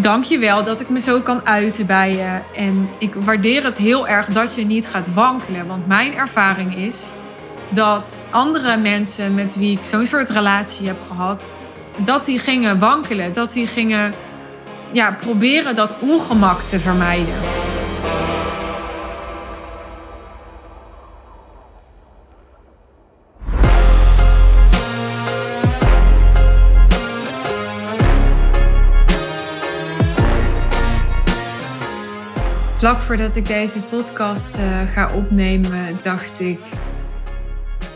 dank je wel dat ik me zo kan uiten bij je. En ik waardeer het heel erg dat je niet gaat wankelen. Want mijn ervaring is dat andere mensen met wie ik zo'n soort relatie heb gehad, dat die gingen wankelen. Dat die gingen ja, proberen dat ongemak te vermijden. Vlak voordat ik deze podcast uh, ga opnemen, dacht ik.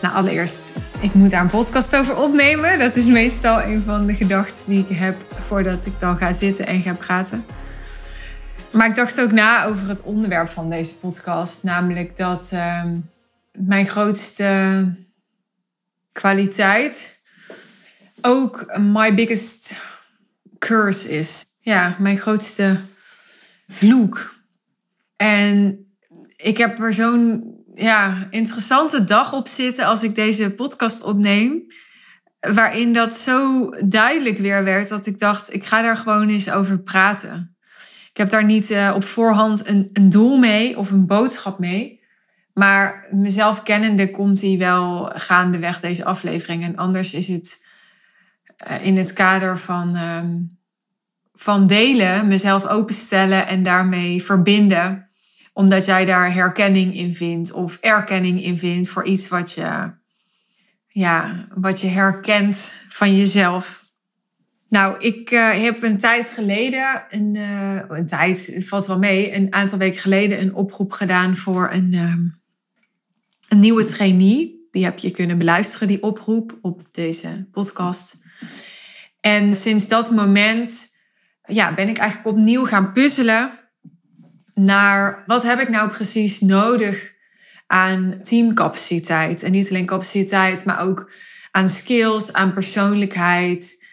Nou, allereerst, ik moet daar een podcast over opnemen. Dat is meestal een van de gedachten die ik heb voordat ik dan ga zitten en ga praten. Maar ik dacht ook na over het onderwerp van deze podcast. Namelijk dat uh, mijn grootste kwaliteit ook my biggest curse is. Ja, mijn grootste vloek. En ik heb er zo'n ja, interessante dag op zitten als ik deze podcast opneem. Waarin dat zo duidelijk weer werd dat ik dacht, ik ga daar gewoon eens over praten. Ik heb daar niet uh, op voorhand een, een doel mee of een boodschap mee. Maar mezelf kennende komt die wel gaandeweg deze aflevering. En anders is het uh, in het kader van, uh, van delen, mezelf openstellen en daarmee verbinden omdat jij daar herkenning in vindt of erkenning in vindt voor iets wat je, ja, wat je herkent van jezelf. Nou, ik uh, heb een tijd geleden, een, uh, een tijd, valt wel mee, een aantal weken geleden een oproep gedaan voor een, uh, een nieuwe trainee. Die heb je kunnen beluisteren, die oproep, op deze podcast. En sinds dat moment ja, ben ik eigenlijk opnieuw gaan puzzelen naar wat heb ik nou precies nodig aan teamcapaciteit. En niet alleen capaciteit, maar ook aan skills, aan persoonlijkheid.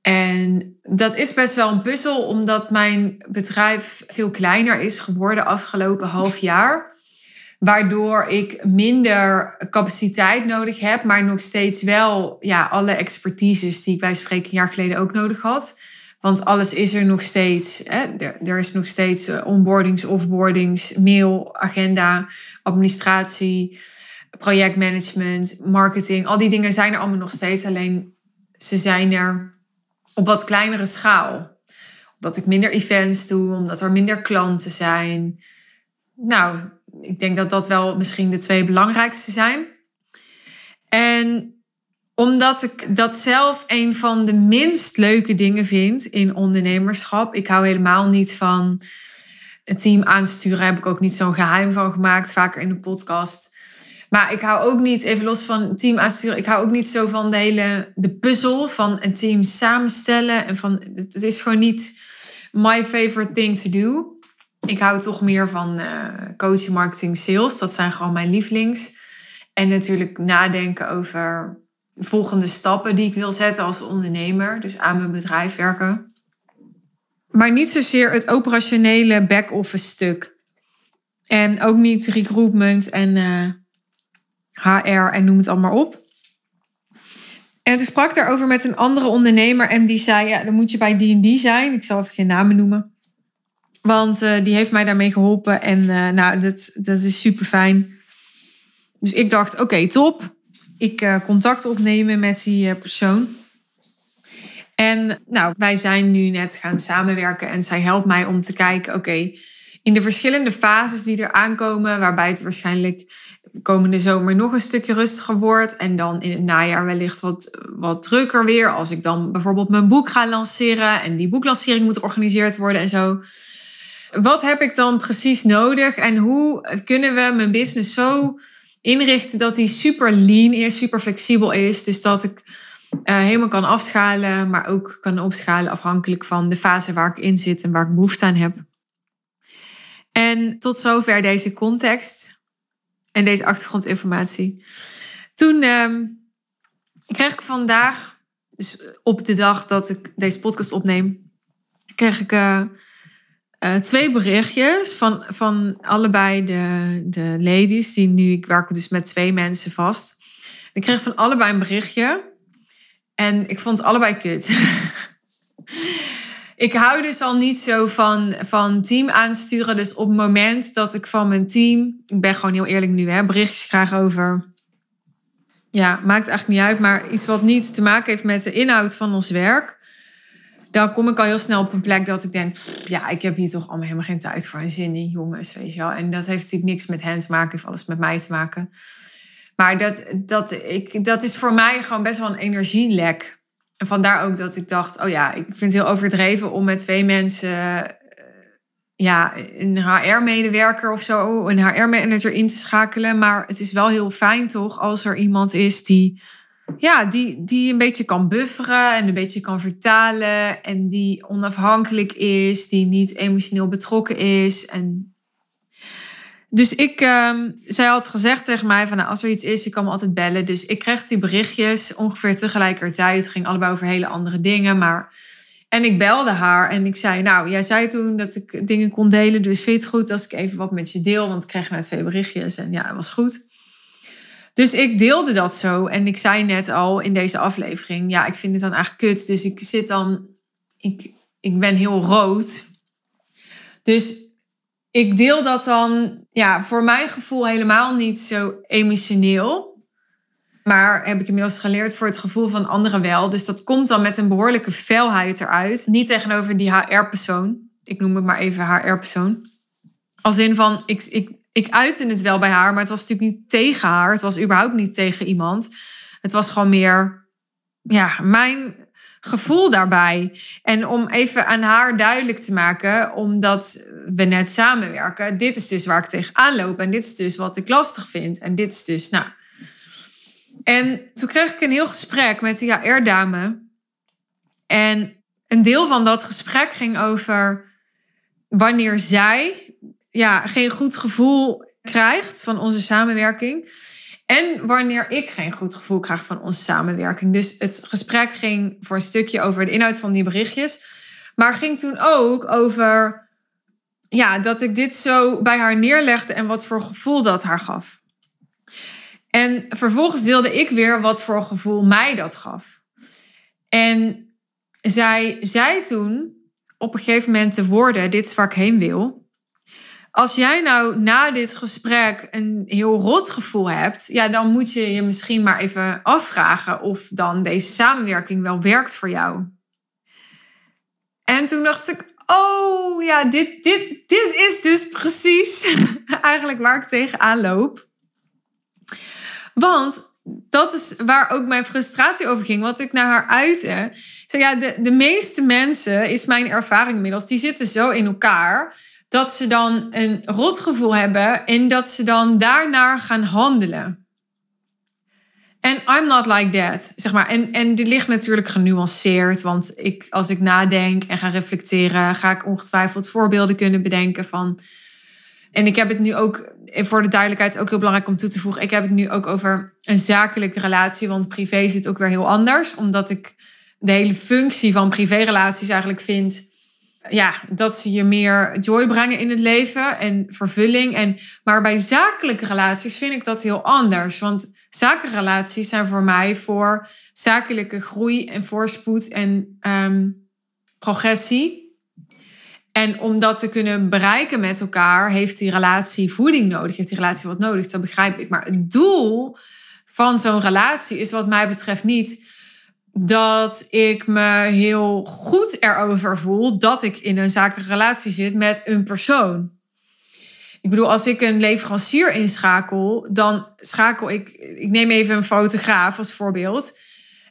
En dat is best wel een puzzel, omdat mijn bedrijf veel kleiner is geworden afgelopen half jaar. Waardoor ik minder capaciteit nodig heb, maar nog steeds wel ja, alle expertises die ik bij spreken een jaar geleden ook nodig had. Want alles is er nog steeds. Hè? Er, er is nog steeds eh, onboardings, offboardings, mail, agenda, administratie, projectmanagement, marketing. Al die dingen zijn er allemaal nog steeds. Alleen ze zijn er op wat kleinere schaal. Omdat ik minder events doe, omdat er minder klanten zijn. Nou, ik denk dat dat wel misschien de twee belangrijkste zijn. En omdat ik dat zelf een van de minst leuke dingen vind in ondernemerschap. Ik hou helemaal niet van een team aansturen. Heb ik ook niet zo'n geheim van gemaakt, vaker in de podcast. Maar ik hou ook niet, even los van team aansturen, ik hou ook niet zo van de hele de puzzel van een team samenstellen. En van, het is gewoon niet my favorite thing to do. Ik hou toch meer van uh, coaching, marketing, sales. Dat zijn gewoon mijn lievelings. En natuurlijk nadenken over volgende stappen die ik wil zetten als ondernemer. Dus aan mijn bedrijf werken. Maar niet zozeer het operationele back-office stuk. En ook niet recruitment en HR eh, en noem het allemaal op. En toen sprak ik daarover met een andere ondernemer en die zei, ja, dan moet je bij die en zijn. Ik zal even geen namen noemen. Want uh, die heeft mij daarmee geholpen en uh, nou, dat, dat is super fijn. Dus ik dacht, oké, top ik uh, contact opnemen met die uh, persoon. En nou, wij zijn nu net gaan samenwerken en zij helpt mij om te kijken, oké, in de verschillende fases die er aankomen, waarbij het waarschijnlijk komende zomer nog een stukje rustiger wordt en dan in het najaar wellicht wat, wat drukker weer, als ik dan bijvoorbeeld mijn boek ga lanceren en die boeklancering moet georganiseerd worden en zo. Wat heb ik dan precies nodig en hoe kunnen we mijn business zo inrichten dat hij super lean is, super flexibel is. Dus dat ik uh, helemaal kan afschalen, maar ook kan opschalen afhankelijk van de fase waar ik in zit en waar ik behoefte aan heb. En tot zover deze context en deze achtergrondinformatie. Toen uh, kreeg ik vandaag, dus op de dag dat ik deze podcast opneem, kreeg ik uh, uh, twee berichtjes van, van allebei de, de ladies. Die nu, ik werk dus met twee mensen vast. Ik kreeg van allebei een berichtje. En ik vond allebei kut. ik hou dus al niet zo van, van team aansturen. Dus op het moment dat ik van mijn team, ik ben gewoon heel eerlijk nu, hè, berichtjes krijg over. Ja, maakt eigenlijk niet uit, maar iets wat niet te maken heeft met de inhoud van ons werk. Dan kom ik al heel snel op een plek dat ik denk, ja, ik heb hier toch allemaal helemaal geen tijd voor en zin in, jongens, weet je wel. En dat heeft natuurlijk niks met hen te maken, heeft alles met mij te maken. Maar dat, dat, ik, dat is voor mij gewoon best wel een energielek. En vandaar ook dat ik dacht, oh ja, ik vind het heel overdreven om met twee mensen, eh, ja, een HR-medewerker of zo, een HR-manager in te schakelen. Maar het is wel heel fijn toch als er iemand is die, ja, die, die een beetje kan bufferen en een beetje kan vertalen. En die onafhankelijk is, die niet emotioneel betrokken is. En dus ik, um, zij had gezegd tegen mij van nou, als er iets is, je kan me altijd bellen. Dus ik kreeg die berichtjes ongeveer tegelijkertijd. Het ging allebei over hele andere dingen. Maar... En ik belde haar en ik zei, nou, jij zei toen dat ik dingen kon delen. Dus vind je het goed als ik even wat met je deel? Want ik kreeg net twee berichtjes en ja, het was goed. Dus ik deelde dat zo. En ik zei net al in deze aflevering, ja, ik vind het dan eigenlijk kut. Dus ik zit dan, ik, ik ben heel rood. Dus ik deel dat dan, ja, voor mijn gevoel helemaal niet zo emotioneel. Maar heb ik inmiddels geleerd voor het gevoel van anderen wel. Dus dat komt dan met een behoorlijke felheid eruit. Niet tegenover die HR-persoon. Ik noem het maar even HR-persoon. Als in van, ik, ik, ik uitte het wel bij haar, maar het was natuurlijk niet tegen haar. Het was überhaupt niet tegen iemand. Het was gewoon meer, ja, mijn gevoel daarbij. En om even aan haar duidelijk te maken, omdat we net samenwerken, dit is dus waar ik tegenaan loop en dit is dus wat ik lastig vind en dit is dus, nou. En toen kreeg ik een heel gesprek met die HR-dame. En een deel van dat gesprek ging over wanneer zij ja, geen goed gevoel krijgt van onze samenwerking. En wanneer ik geen goed gevoel krijg van onze samenwerking. Dus het gesprek ging voor een stukje over de inhoud van die berichtjes. Maar ging toen ook over ja, dat ik dit zo bij haar neerlegde en wat voor gevoel dat haar gaf. En vervolgens deelde ik weer wat voor gevoel mij dat gaf. En zij zei toen op een gegeven moment de woorden: Dit is waar ik heen wil. Als jij nou na dit gesprek een heel rot gevoel hebt, ja, dan moet je je misschien maar even afvragen of dan deze samenwerking wel werkt voor jou. En toen dacht ik, oh ja, dit, dit, dit is dus precies eigenlijk waar ik tegenaan loop. Want dat is waar ook mijn frustratie over ging, wat ik naar haar uitte. Zei, ja, de, de meeste mensen, is mijn ervaring inmiddels, die zitten zo in elkaar dat ze dan een rotgevoel hebben en dat ze dan daarnaar gaan handelen. En I'm not like that, zeg maar. En, en dit ligt natuurlijk genuanceerd, want ik, als ik nadenk en ga reflecteren, ga ik ongetwijfeld voorbeelden kunnen bedenken van. En ik heb het nu ook, voor de duidelijkheid, ook heel belangrijk om toe te voegen. Ik heb het nu ook over een zakelijke relatie, want privé zit ook weer heel anders, omdat ik de hele functie van privérelaties eigenlijk vind ja, dat ze je meer joy brengen in het leven en vervulling. En, maar bij zakelijke relaties vind ik dat heel anders. Want zakenrelaties zijn voor mij voor zakelijke groei en voorspoed en ehm, progressie. En om dat te kunnen bereiken met elkaar, heeft die relatie voeding nodig. Heeft die relatie wat nodig, dat begrijp ik. Maar het doel van zo'n relatie is wat mij betreft niet dat ik me heel goed erover voel dat ik in een zakelijke relatie zit met een persoon. Ik bedoel, als ik een leverancier inschakel, dan schakel ik. Ik neem even een fotograaf als voorbeeld.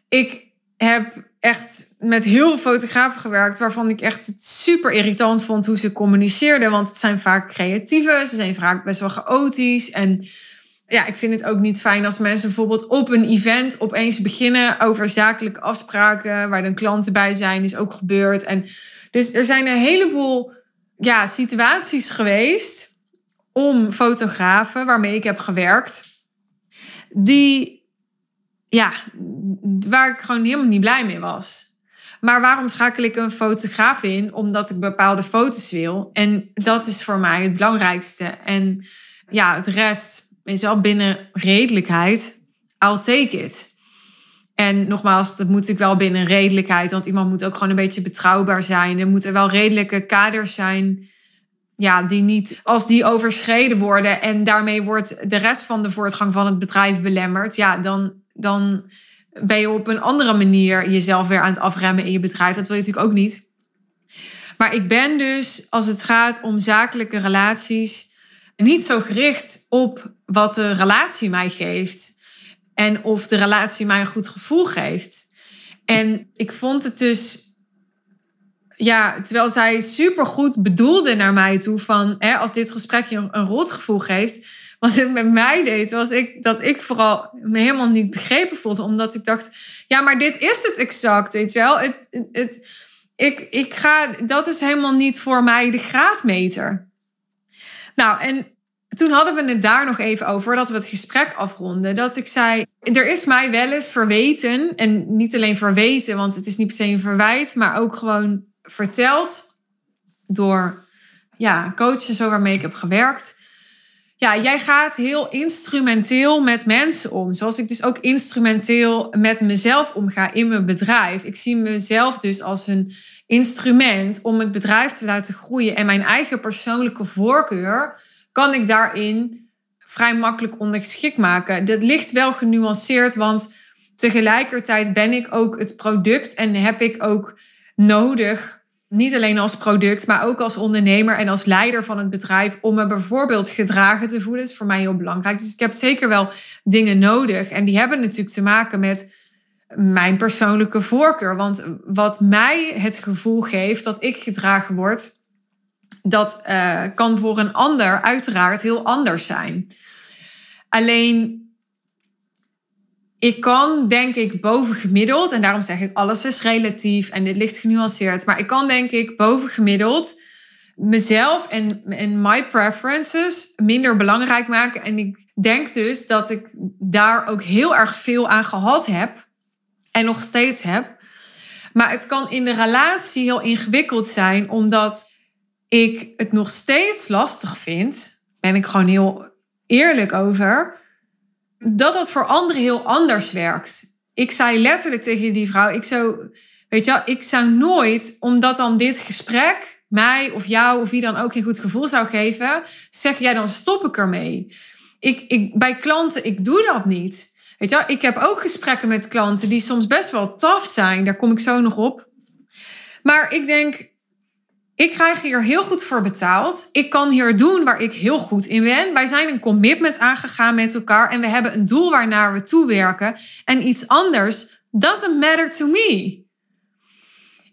Ik heb echt met heel veel fotografen gewerkt, waarvan ik echt super irritant vond hoe ze communiceerden. Want het zijn vaak creatieve, ze zijn vaak best wel chaotisch. En ja, ik vind het ook niet fijn als mensen bijvoorbeeld op een event opeens beginnen over zakelijke afspraken, waar dan klanten bij zijn, is ook gebeurd. En dus er zijn een heleboel ja, situaties geweest om fotografen waarmee ik heb gewerkt, die, ja, waar ik gewoon helemaal niet blij mee was. Maar waarom schakel ik een fotograaf in? Omdat ik bepaalde foto's wil. En dat is voor mij het belangrijkste. En ja, het rest is wel binnen redelijkheid. I'll take it. En nogmaals, dat moet natuurlijk wel binnen redelijkheid. Want iemand moet ook gewoon een beetje betrouwbaar zijn. Er moeten wel redelijke kaders zijn. Ja, die niet, als die overschreden worden en daarmee wordt de rest van de voortgang van het bedrijf belemmerd. Ja, dan, dan ben je op een andere manier jezelf weer aan het afremmen in je bedrijf. Dat wil je natuurlijk ook niet. Maar ik ben dus, als het gaat om zakelijke relaties, niet zo gericht op wat de relatie mij geeft. En of de relatie mij een goed gevoel geeft. En ik vond het dus ja, terwijl zij supergoed bedoelde naar mij toe van hè, als dit gesprek je een, rot gevoel geeft. Wat het met mij deed, was ik, dat ik vooral me helemaal niet begrepen voelde. Omdat ik dacht, ja, maar dit is het exact, weet je wel. Het, het, ik, ik ga, dat is helemaal niet voor mij de graadmeter. Nou, en toen hadden we het daar nog even over, dat we het gesprek afronden. Dat ik zei, er is mij wel eens verweten, en niet alleen verweten, want het is niet per se een verwijt, maar ook gewoon verteld door ja, coaches zo waarmee ik heb gewerkt. Ja, jij gaat heel instrumenteel met mensen om. Zoals ik dus ook instrumenteel met mezelf omga in mijn bedrijf. Ik zie mezelf dus als een instrument om het bedrijf te laten groeien. En mijn eigen persoonlijke voorkeur kan ik daarin vrij makkelijk ondergeschikt maken. Dat ligt wel genuanceerd, want tegelijkertijd ben ik ook het product en heb ik ook nodig niet alleen als product, maar ook als ondernemer en als leider van het bedrijf om me bijvoorbeeld gedragen te voelen. Dat is voor mij heel belangrijk. Dus ik heb zeker wel dingen nodig. En die hebben natuurlijk te maken met mijn persoonlijke voorkeur. Want wat mij het gevoel geeft dat ik gedragen word, dat uh, kan voor een ander uiteraard heel anders zijn. Alleen ik kan, denk ik, bovengemiddeld, en daarom zeg ik alles is relatief en dit ligt genuanceerd, maar ik kan, denk ik, bovengemiddeld mezelf en, en my preferences minder belangrijk maken. En ik denk dus dat ik daar ook heel erg veel aan gehad heb en nog steeds heb. Maar het kan in de relatie heel ingewikkeld zijn, omdat ik het nog steeds lastig vind. Ben ik gewoon heel eerlijk over dat dat voor anderen heel anders werkt. Ik zei letterlijk tegen die vrouw, ik zou, weet je ik zou nooit, omdat dan dit gesprek mij of jou of wie dan ook geen goed gevoel zou geven, zeg jij dan stop ik ermee. Ik, ik, bij klanten, ik doe dat niet. Weet je ik heb ook gesprekken met klanten die soms best wel taf zijn. Daar kom ik zo nog op. Maar ik denk, ik krijg hier heel goed voor betaald. Ik kan hier doen waar ik heel goed in ben. Wij zijn een commitment aangegaan met elkaar en we hebben een doel waarnaar we toewerken. En iets anders doesn't matter to me.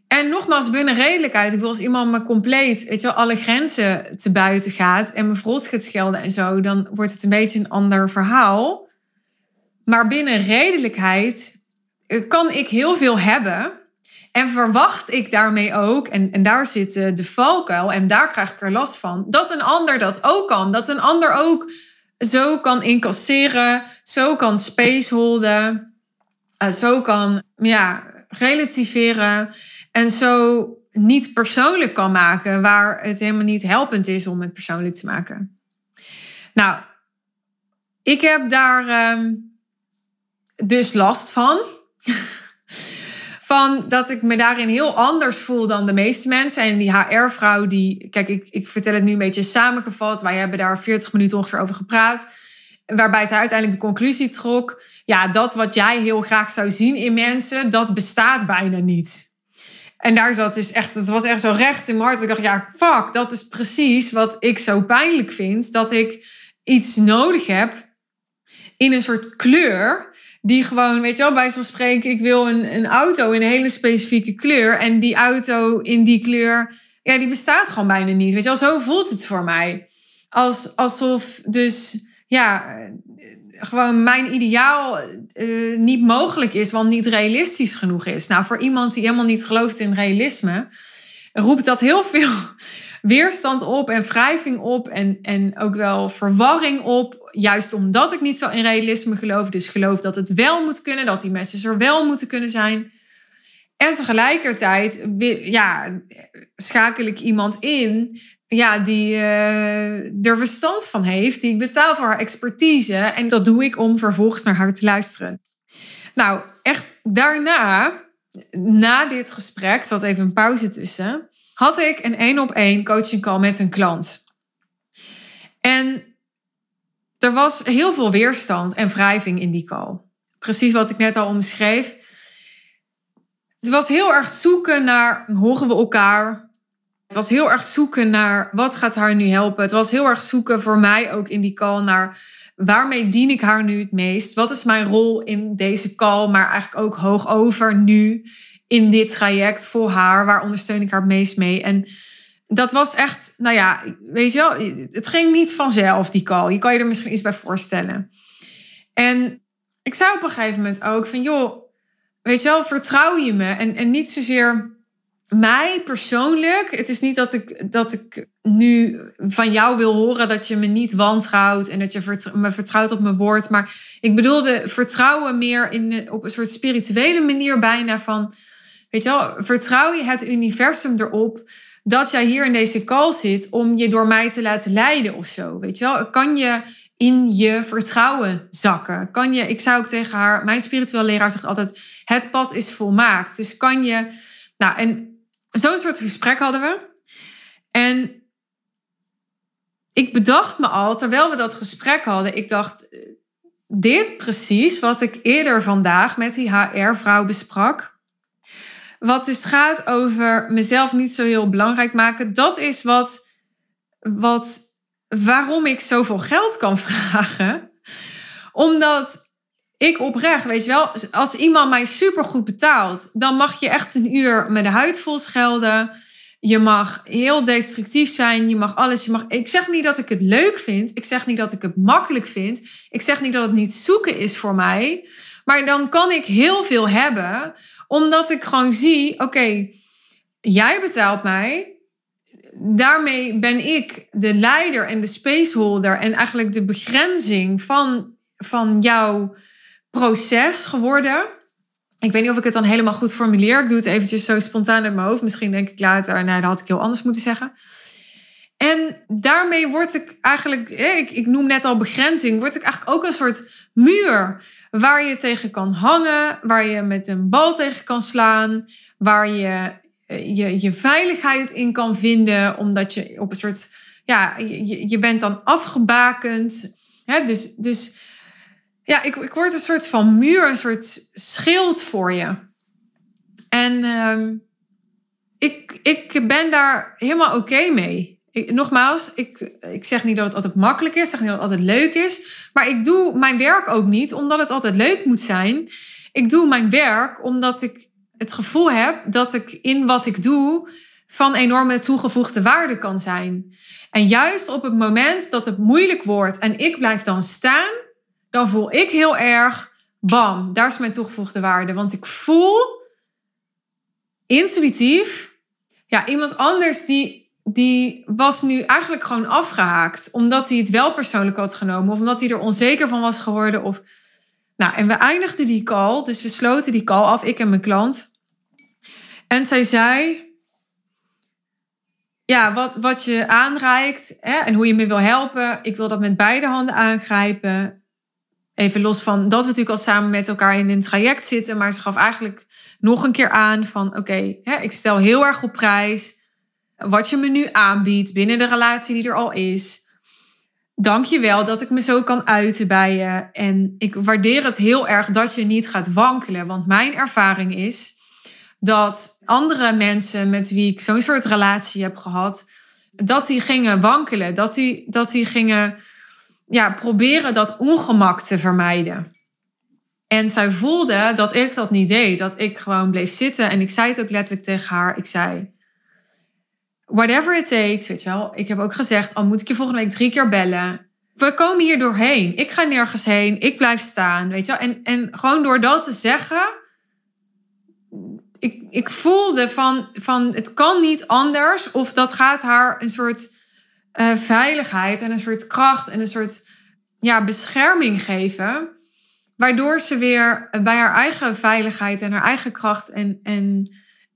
En nogmaals, binnen redelijkheid. Ik bedoel, als iemand me compleet, weet je wel, alle grenzen te buiten gaat en me verrot gaat schelden en zo, dan wordt het een beetje een ander verhaal. Maar binnen redelijkheid eh, kan ik heel veel hebben. En verwacht ik daarmee ook, en, en daar zit de valkuil en daar krijg ik er last van, dat een ander dat ook kan. Dat een ander ook zo kan incasseren, zo kan space holden, uh, zo kan ja, relativeren en zo niet persoonlijk kan maken, waar het helemaal niet helpend is om het persoonlijk te maken. Nou, ik heb daar um, dus last van. van dat ik me daarin heel anders voel dan de meeste mensen. En die HR-vrouw, die, kijk, ik, ik vertel het nu een beetje samengevat. Wij hebben daar 40 minuten ongeveer over gepraat. Waarbij ze uiteindelijk de conclusie trok: ja, dat wat jij heel graag zou zien in mensen, dat bestaat bijna niet. En daar zat dus echt, het was echt zo recht in mijn hart. Ik dacht, ja, fuck, dat is precies wat ik zo pijnlijk vind. Dat ik iets nodig heb in een soort kleur die gewoon, weet je wel, bij zo'n spreken, ik wil een, een auto in een hele specifieke kleur. En die auto in die kleur, ja, die bestaat gewoon bijna niet. Weet je wel, zo voelt het voor mij. Als, alsof dus, ja, gewoon mijn ideaal uh, niet mogelijk is, want niet realistisch genoeg is. Nou, voor iemand die helemaal niet gelooft in realisme, roept dat heel veel weerstand op en wrijving op en, en ook wel verwarring op. Juist omdat ik niet zo in realisme geloof. Dus geloof dat het wel moet kunnen, dat die mensen er wel moeten kunnen zijn. En tegelijkertijd ja, schakel ik iemand in ja, die uh, er verstand van heeft, die ik betaal voor haar expertise. En dat doe ik om vervolgens naar haar te luisteren. Nou, echt daarna, na dit gesprek, zat even een pauze tussen, had ik een één op één coaching call met een klant. En er was heel veel weerstand en wrijving in die call. Precies wat ik net al omschreef. Het was heel erg zoeken naar, horen we elkaar? Het was heel erg zoeken naar, wat gaat haar nu helpen? Het was heel erg zoeken voor mij ook in die call naar, waarmee dien ik haar nu het meest? Wat is mijn rol in deze call, maar eigenlijk ook hoog over nu in dit traject voor haar? Waar ondersteun ik haar het meest mee? En dat was echt, nou ja, weet je wel, het ging niet vanzelf, die call. Je kan je er misschien iets bij voorstellen. En ik zei op een gegeven moment ook van, joh, weet je wel, vertrouw je me? En, en niet zozeer mij persoonlijk. Het is niet dat ik, dat ik nu van jou wil horen dat je me niet wantrouwt en dat je me vertrouwt op mijn woord. Maar ik bedoelde vertrouwen meer in, op een soort spirituele manier bijna van, weet je wel, vertrouw je het universum erop dat jij hier in deze call zit om je door mij te laten leiden of zo. Weet je wel, kan je in je vertrouwen zakken? Kan je, ik zou ook tegen haar, mijn spiritueel leraar zegt altijd: het pad is volmaakt. Dus kan je, nou, en zo'n soort gesprek hadden we. En ik bedacht me al, terwijl we dat gesprek hadden, ik dacht, dit precies wat ik eerder vandaag met die HR-vrouw besprak. Wat dus gaat over mezelf niet zo heel belangrijk maken. Dat is wat, wat, waarom ik zoveel geld kan vragen. Omdat ik oprecht, weet je wel, als iemand mij supergoed betaalt, dan mag je echt een uur met de huid vol schelden. Je mag heel destructief zijn. Je mag alles. Je mag, ik zeg niet dat ik het leuk vind. Ik zeg niet dat ik het makkelijk vind. Ik zeg niet dat het niet zoeken is voor mij. Maar dan kan ik heel veel hebben, omdat ik gewoon zie: oké, jij betaalt mij. Daarmee ben ik de leider en de spaceholder en eigenlijk de begrenzing van, van jouw proces geworden. Ik weet niet of ik het dan helemaal goed formuleer. Ik doe het eventjes zo spontaan in mijn hoofd. Misschien denk ik later, nou, dat had ik heel anders moeten zeggen. En daarmee word ik eigenlijk, ik, ik noem net al begrenzing, word ik eigenlijk ook een soort muur waar je tegen kan hangen, waar je met een bal tegen kan slaan, waar je je, je veiligheid in kan vinden, omdat je op een soort, ja, je, bent dan afgebakend. Hè? Dus, dus ja, ik, ik word een soort van muur, een soort schild voor je. En uh, ik, ik ben daar helemaal oké mee. Nogmaals, ik, ik zeg niet dat het altijd makkelijk is, ik zeg niet dat het altijd leuk is. Maar ik doe mijn werk ook niet omdat het altijd leuk moet zijn. Ik doe mijn werk omdat ik het gevoel heb dat ik in wat ik doe van enorme toegevoegde waarde kan zijn. En juist op het moment dat het moeilijk wordt en ik blijf dan staan, dan voel ik heel erg, bam, daar is mijn toegevoegde waarde. Want ik voel intuïtief, ja, iemand anders die, die was nu eigenlijk gewoon afgehaakt. Omdat hij het wel persoonlijk had genomen. Of omdat hij er onzeker van was geworden. Of, nou, en we eindigden die call. Dus we sloten die call af, ik en mijn klant. En zij zei, ja, wat, wat je aanreikt hè, en hoe je me wil helpen. Ik wil dat met beide handen aangrijpen. Even los van dat we natuurlijk al samen met elkaar in een traject zitten. Maar ze gaf eigenlijk nog een keer aan van oké, ik stel heel erg op prijs. Wat je me nu aanbiedt binnen de relatie die er al is. Dank je wel dat ik me zo kan uiten bij je. En ik waardeer het heel erg dat je niet gaat wankelen. Want mijn ervaring is dat andere mensen met wie ik zo'n soort relatie heb gehad, dat die gingen wankelen. Dat die, dat die gingen ja, proberen dat ongemak te vermijden. En zij voelde dat ik dat niet deed. Dat ik gewoon bleef zitten. En ik zei het ook letterlijk tegen haar. Ik zei, whatever it takes, weet je wel. Ik heb ook gezegd, al moet ik je volgende week drie keer bellen. We komen hier doorheen. Ik ga nergens heen. Ik blijf staan, weet je wel. En, en gewoon door dat te zeggen... Ik, ik voelde van, van, het kan niet anders. Of dat gaat haar een soort uh, veiligheid en een soort kracht en een soort ja, bescherming geven. Waardoor ze weer bij haar eigen veiligheid en haar eigen kracht en, en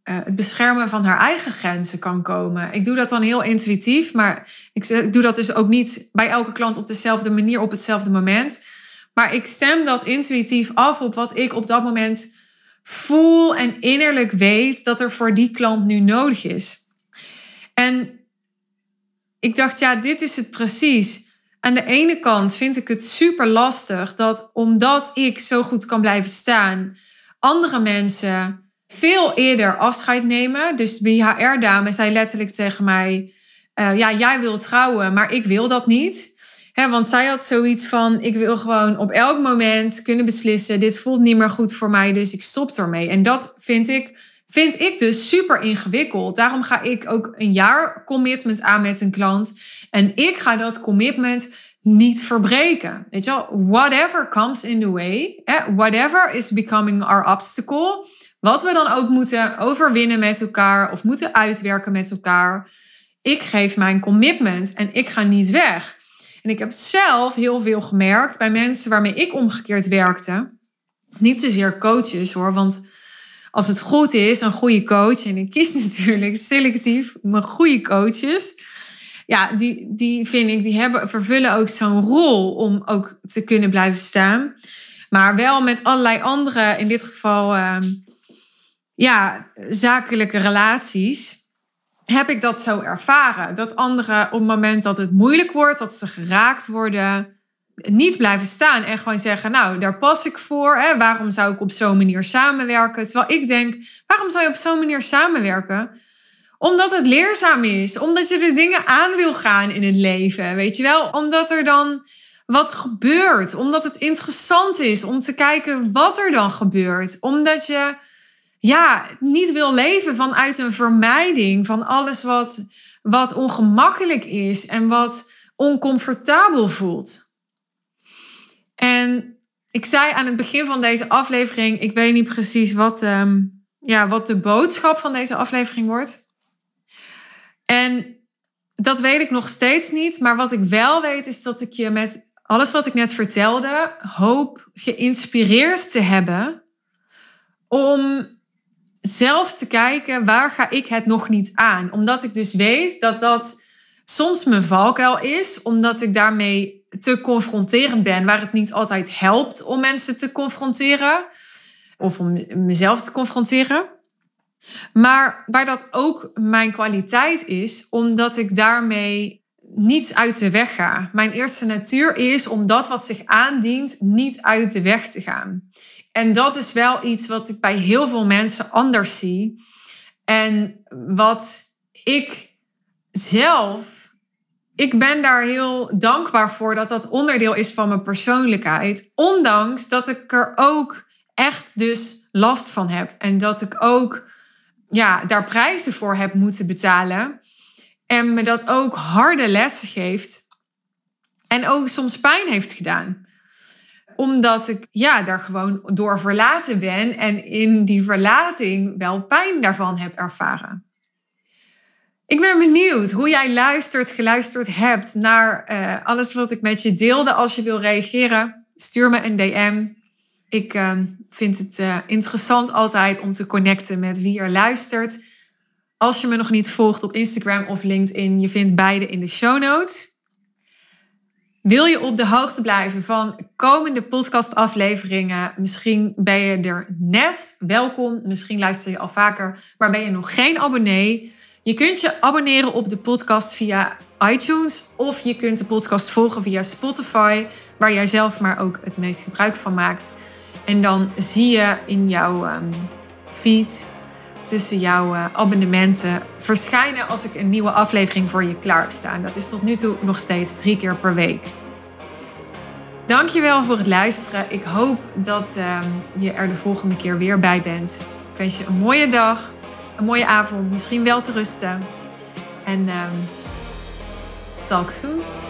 uh, het beschermen van haar eigen grenzen kan komen. Ik doe dat dan heel intuïtief, maar ik, ik doe dat dus ook niet bij elke klant op dezelfde manier, op hetzelfde moment. Maar ik stem dat intuïtief af op wat ik op dat moment voel en innerlijk weet dat er voor die klant nu nodig is. En ik dacht, ja, dit is het precies. Aan de ene kant vind ik het super lastig dat omdat ik zo goed kan blijven staan, andere mensen veel eerder afscheid nemen. Dus de BHR-dame zei letterlijk tegen mij: uh, Ja, jij wil trouwen, maar ik wil dat niet. Want zij had zoiets van: Ik wil gewoon op elk moment kunnen beslissen: Dit voelt niet meer goed voor mij, dus ik stop ermee. En dat vind ik, vind ik dus super ingewikkeld. Daarom ga ik ook een jaar commitment aan met een klant. En ik ga dat commitment niet verbreken. Weet je wel, whatever comes in the way, whatever is becoming our obstacle, wat we dan ook moeten overwinnen met elkaar of moeten uitwerken met elkaar. Ik geef mijn commitment en ik ga niet weg. En ik heb zelf heel veel gemerkt bij mensen waarmee ik omgekeerd werkte. Niet zozeer coaches hoor, want als het goed is, een goede coach, en ik kies natuurlijk selectief mijn goede coaches ja, die, die vind ik, die hebben, vervullen ook zo'n rol om ook te kunnen blijven staan. Maar wel met allerlei andere, in dit geval, ehm, ja, zakelijke relaties. Heb ik dat zo ervaren? Dat anderen op het moment dat het moeilijk wordt, dat ze geraakt worden, niet blijven staan en gewoon zeggen: Nou, daar pas ik voor. Hè? Waarom zou ik op zo'n manier samenwerken? Terwijl ik denk: waarom zou je op zo'n manier samenwerken? Omdat het leerzaam is. Omdat je de dingen aan wil gaan in het leven. Weet je wel? Omdat er dan wat gebeurt. Omdat het interessant is om te kijken wat er dan gebeurt. Omdat je ja, niet wil leven vanuit een vermijding van alles wat, wat ongemakkelijk is en wat oncomfortabel voelt. En ik zei aan het begin van deze aflevering, ik weet niet precies wat, um, ja, wat de boodschap van deze aflevering wordt. En dat weet ik nog steeds niet. Maar wat ik wel weet is dat ik je met alles wat ik net vertelde hoop geïnspireerd te hebben om zelf te kijken waar ga ik het nog niet aan. Omdat ik dus weet dat dat soms mijn valkuil is, omdat ik daarmee te confronterend ben, waar het niet altijd helpt om mensen te confronteren of om mezelf te confronteren. Maar waar dat ook mijn kwaliteit is, omdat ik daarmee niet uit de weg ga. Mijn eerste natuur is om dat wat zich aandient niet uit de weg te gaan. En dat is wel iets wat ik bij heel veel mensen anders zie. En wat ik zelf, ik ben daar heel dankbaar voor dat dat onderdeel is van mijn persoonlijkheid. Ondanks dat ik er ook echt dus last van heb. En dat ik ook ja, daar prijzen voor heb moeten betalen. En me dat ook harde lessen geeft. En ook soms pijn heeft gedaan. Omdat ik ja, daar gewoon door verlaten ben. En in die verlating wel pijn daarvan heb ervaren. Ik ben benieuwd hoe jij luistert, geluisterd hebt naar uh, alles wat ik met je deelde. Als je wil reageren, stuur me een DM. Ik ehm, vind het uh, interessant altijd om te connecten met wie er luistert. Als je me nog niet volgt op Instagram of LinkedIn, je vindt beide in de show notes. Wil je op de hoogte blijven van komende podcastafleveringen? Misschien ben je er net welkom. Misschien luister je al vaker, maar ben je nog geen abonnee? Je kunt je abonneren op de podcast via iTunes of je kunt de podcast volgen via Spotify, waar jij zelf maar ook het meest gebruik van maakt. En dan zie je in jouw um, feed tussen jouw uh, abonnementen verschijnen als ik een nieuwe aflevering voor je klaar heb staan. Dat is tot nu toe nog steeds drie keer per week. Dankjewel voor het luisteren. Ik hoop dat um, je er de volgende keer weer bij bent. Ik wens je een mooie dag, een mooie avond, misschien wel te rusten. En um, talk soon.